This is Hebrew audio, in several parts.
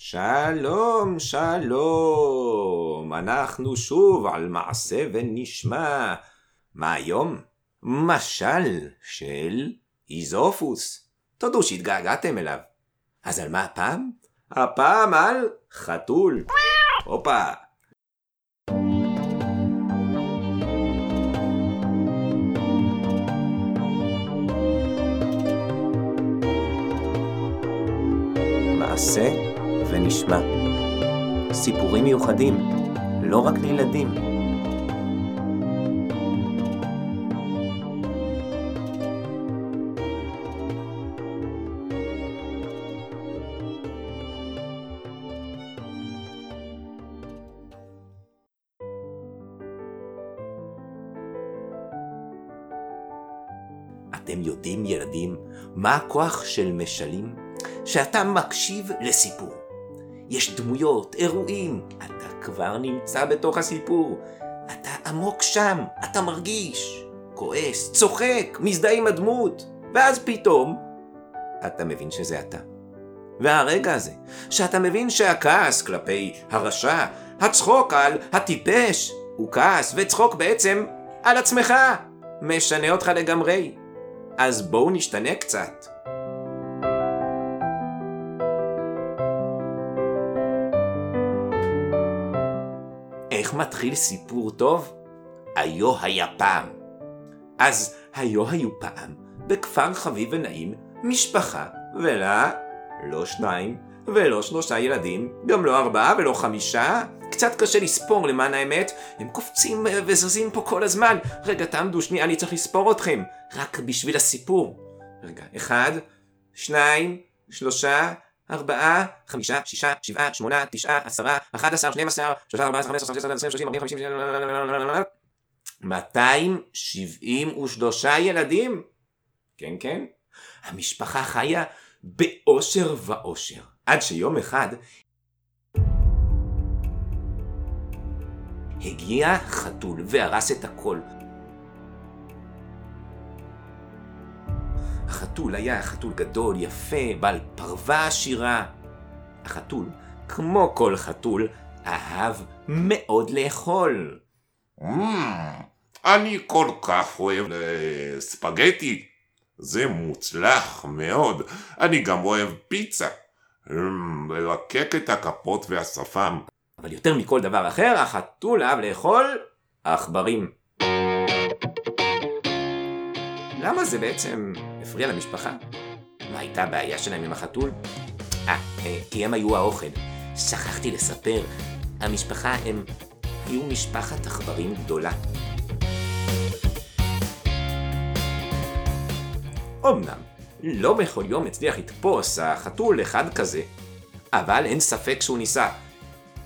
שלום, שלום, אנחנו שוב על מעשה ונשמע. מה היום? משל של איזופוס. תודו שהתגעגעתם אליו. אז על מה הפעם? הפעם על חתול. הופה. מעשה ונשמע. סיפורים מיוחדים, לא רק לילדים. אתם יודעים, ילדים, מה הכוח של משלים? שאתה מקשיב לסיפור. יש דמויות, אירועים, אתה כבר נמצא בתוך הסיפור. אתה עמוק שם, אתה מרגיש, כועס, צוחק, מזדהה עם הדמות, ואז פתאום אתה מבין שזה אתה. והרגע הזה, שאתה מבין שהכעס כלפי הרשע, הצחוק על הטיפש, הוא כעס וצחוק בעצם על עצמך, משנה אותך לגמרי. אז בואו נשתנה קצת. איך מתחיל סיפור טוב? היו היה פעם. אז היו היו פעם, בכפר חביב ונעים, משפחה, ולה לא שניים, ולא שלושה ילדים, גם לא ארבעה ולא חמישה. קצת קשה לספור למען האמת, הם קופצים וזזים פה כל הזמן. רגע, תעמדו שנייה, אני צריך לספור אתכם. רק בשביל הסיפור. רגע, אחד, שניים, שלושה, ארבעה, חמישה, שישה, שבעה, שמונה, תשעה, עשרה, אחד עשר, שנים עשר, שלושה, ארבעה, חמש עשרה, עשרה, עשרים, שלושים, ארבעים, חמישים, מאתיים שבעים ושלושה ילדים. כן, כן. המשפחה חיה באושר ואושר. עד שיום אחד הגיע חתול והרס את הכל. החתול היה חתול גדול, יפה, בעל פרווה עשירה. החתול, כמו כל חתול, אהב מאוד לאכול. Mm, אני כל כך אוהב אה, ספגטי. זה מוצלח מאוד. אני גם אוהב פיצה. Mm, ללקק את הכפות והשפם. אבל יותר מכל דבר אחר, החתול אהב לאכול עכברים. למה זה בעצם הפריע למשפחה? מה הייתה הבעיה שלהם עם החתול? אה, אה, כי הם היו האוכל. שכחתי לספר, המשפחה הם היו משפחת עכברים גדולה. אמנם, לא בכל יום הצליח לתפוס החתול אחד כזה, אבל אין ספק שהוא ניסה.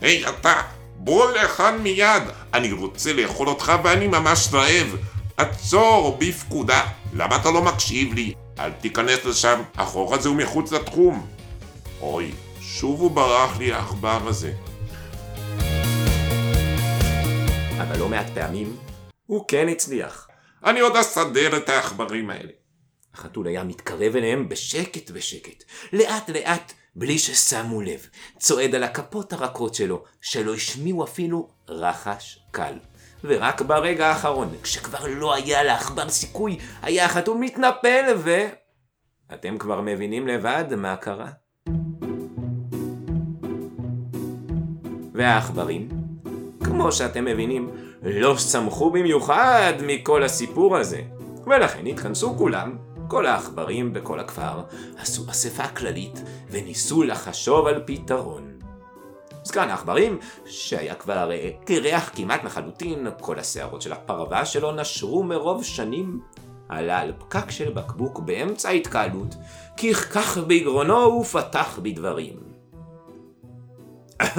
היי אתה, בוא לכאן מיד. אני רוצה לאכול אותך ואני ממש רעב. עצור בפקודה. למה אתה לא מקשיב לי? אל תיכנס לשם, החור הזה הוא מחוץ לתחום. אוי, שוב הוא ברח לי העכבר הזה. אבל לא מעט פעמים הוא כן הצליח. אני עוד אסדר את העכברים האלה. החתול היה מתקרב אליהם בשקט בשקט, לאט לאט, בלי ששמו לב, צועד על הכפות הרכות שלו, שלא השמיעו אפילו רחש קל. ורק ברגע האחרון, כשכבר לא היה לעכבר סיכוי, היה החתול מתנפל ו... אתם כבר מבינים לבד מה קרה. והעכברים, כמו שאתם מבינים, לא שמחו במיוחד מכל הסיפור הזה, ולכן התכנסו כולם, כל העכברים בכל הכפר, עשו אספה כללית וניסו לחשוב על פתרון. זקן העכברים, שהיה כבר קרח כמעט לחלוטין, כל השערות של הפרווה שלו נשרו מרוב שנים, עלה על פקק של בקבוק באמצע ההתקהלות, כחכך בגרונו ופתח בדברים.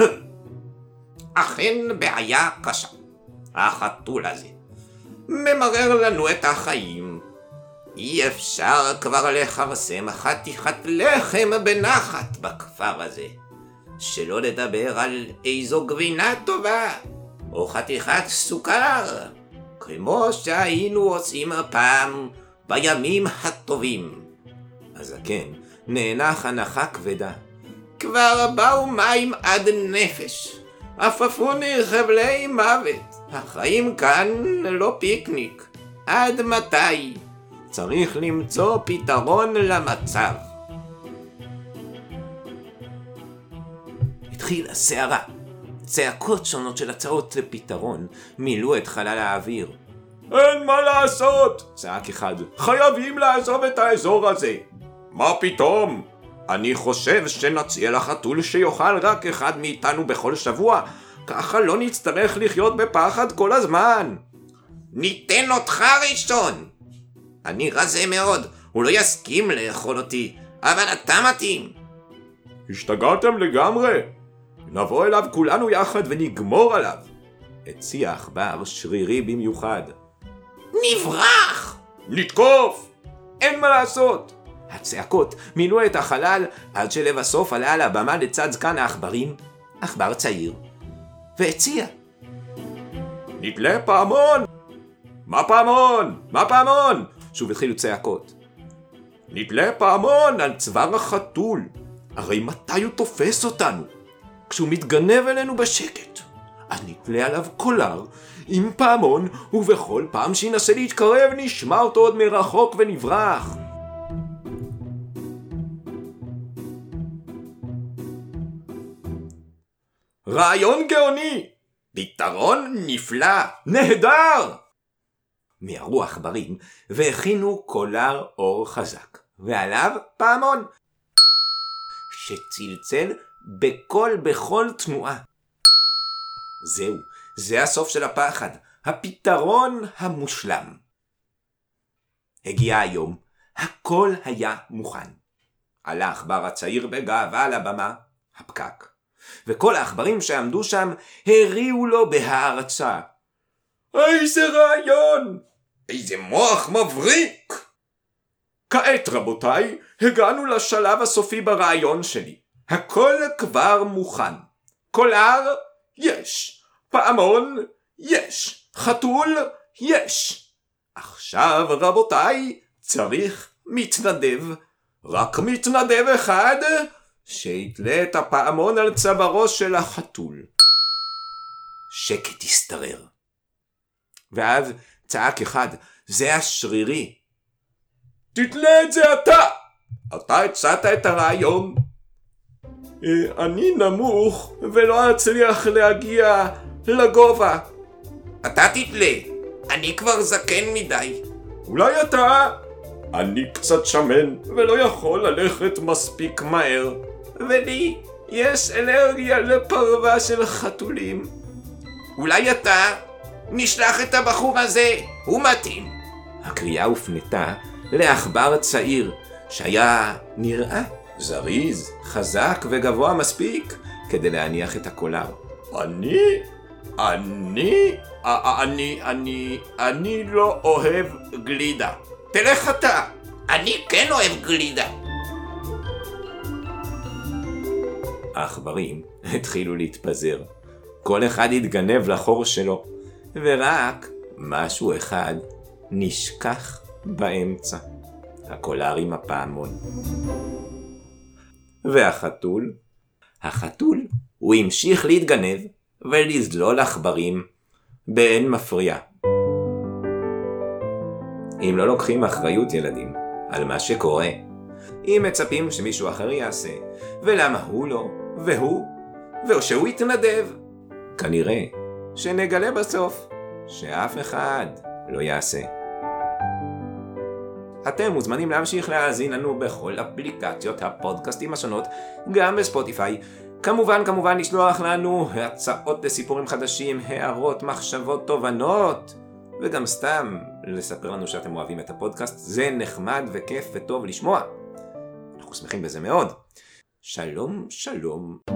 אכן בעיה קשה, החתול הזה. ממרר לנו את החיים. אי אפשר כבר לכרסם חתיכת לחם בנחת בכפר הזה. שלא לדבר על איזו גבינה טובה, או חתיכת סוכר, כמו שהיינו עושים הפעם בימים הטובים. הזקן נאנח הנחה כבדה. כבר באו מים עד נפש. עפפוני חבלי מוות. החיים כאן לא פיקניק. עד מתי? צריך למצוא פתרון למצב. התחילה הסערה. צעקות שונות של הצעות לפתרון מילאו את חלל האוויר. אין מה לעשות! צעק אחד. חייבים לעזוב את האזור הזה. מה פתאום? אני חושב שנציע לחתול שיאכל רק אחד מאיתנו בכל שבוע, ככה לא נצטרך לחיות בפחד כל הזמן. ניתן אותך ראשון! אני רזה מאוד, הוא לא יסכים לאכול אותי, אבל אתה מתאים. השתגעתם לגמרי? נבוא אליו כולנו יחד ונגמור עליו. הציע עכבר שרירי במיוחד. נברח! נתקוף! אין מה לעשות! הצעקות מילאו את החלל עד שלבסוף עלה על הבמה לצד זקן העכברים, עכבר צעיר, והציע. נתלה פעמון! מה פעמון? מה פעמון? שוב התחילו צעקות. נתלה פעמון על צוואר החתול. הרי מתי הוא תופס אותנו? כשהוא מתגנב אלינו בשקט. אז נתלה עליו קולר עם פעמון, ובכל פעם שינסה להתקרב נשמע אותו עוד מרחוק ונברח. רעיון גאוני! פתרון נפלא! נהדר! מיהרו עכברים והכינו קולר אור חזק, ועליו פעמון, שצלצל בקול בכל תנועה. זהו, זה הסוף של הפחד, הפתרון המושלם. הגיע היום, הכל היה מוכן. עלה העכבר הצעיר בגאווה על הבמה, הפקק. וכל העכברים שעמדו שם הריעו לו בהערצה. איזה רעיון! איזה מוח מבריק! כעת רבותיי, הגענו לשלב הסופי ברעיון שלי. הכל כבר מוכן. קולר? יש. פעמון? יש. חתול? יש. עכשיו רבותיי, צריך מתנדב. רק מתנדב אחד שיתלה את הפעמון על צווארו של החתול. שקט השתרר. ואז צעק אחד, זה השרירי. תתלה את זה אתה! אתה הצעת את הרעיון. אה, אני נמוך ולא אצליח להגיע לגובה. אתה תתלה, אני כבר זקן מדי. אולי אתה? אני קצת שמן ולא יכול ללכת מספיק מהר. ולי יש אלרגיה לפרווה של חתולים. אולי אתה? נשלח את הבחור הזה, הוא מתאים. הקריאה הופנתה לעכבר צעיר, שהיה נראה זריז, חזק וגבוה מספיק כדי להניח את הקולר. אני? אני? אני, אני, אני לא אוהב גלידה. תלך אתה. אני כן אוהב גלידה. העכברים התחילו להתפזר. כל אחד התגנב לחור שלו, ורק משהו אחד נשכח באמצע. הקולר עם הפעמון. והחתול? החתול, הוא המשיך להתגנב ולזלול עכברים באין מפריע. אם לא לוקחים אחריות ילדים על מה שקורה, אם מצפים שמישהו אחר יעשה, ולמה הוא לא, והוא, ושהוא יתנדב, כנראה שנגלה בסוף שאף אחד לא יעשה. אתם מוזמנים להמשיך להאזין לנו בכל אפליקציות הפודקאסטים השונות, גם בספוטיפיי. כמובן, כמובן, לשלוח לנו הצעות לסיפורים חדשים, הערות, מחשבות, תובנות, וגם סתם לספר לנו שאתם אוהבים את הפודקאסט, זה נחמד וכיף וטוב לשמוע. אנחנו שמחים בזה מאוד. שלום, שלום.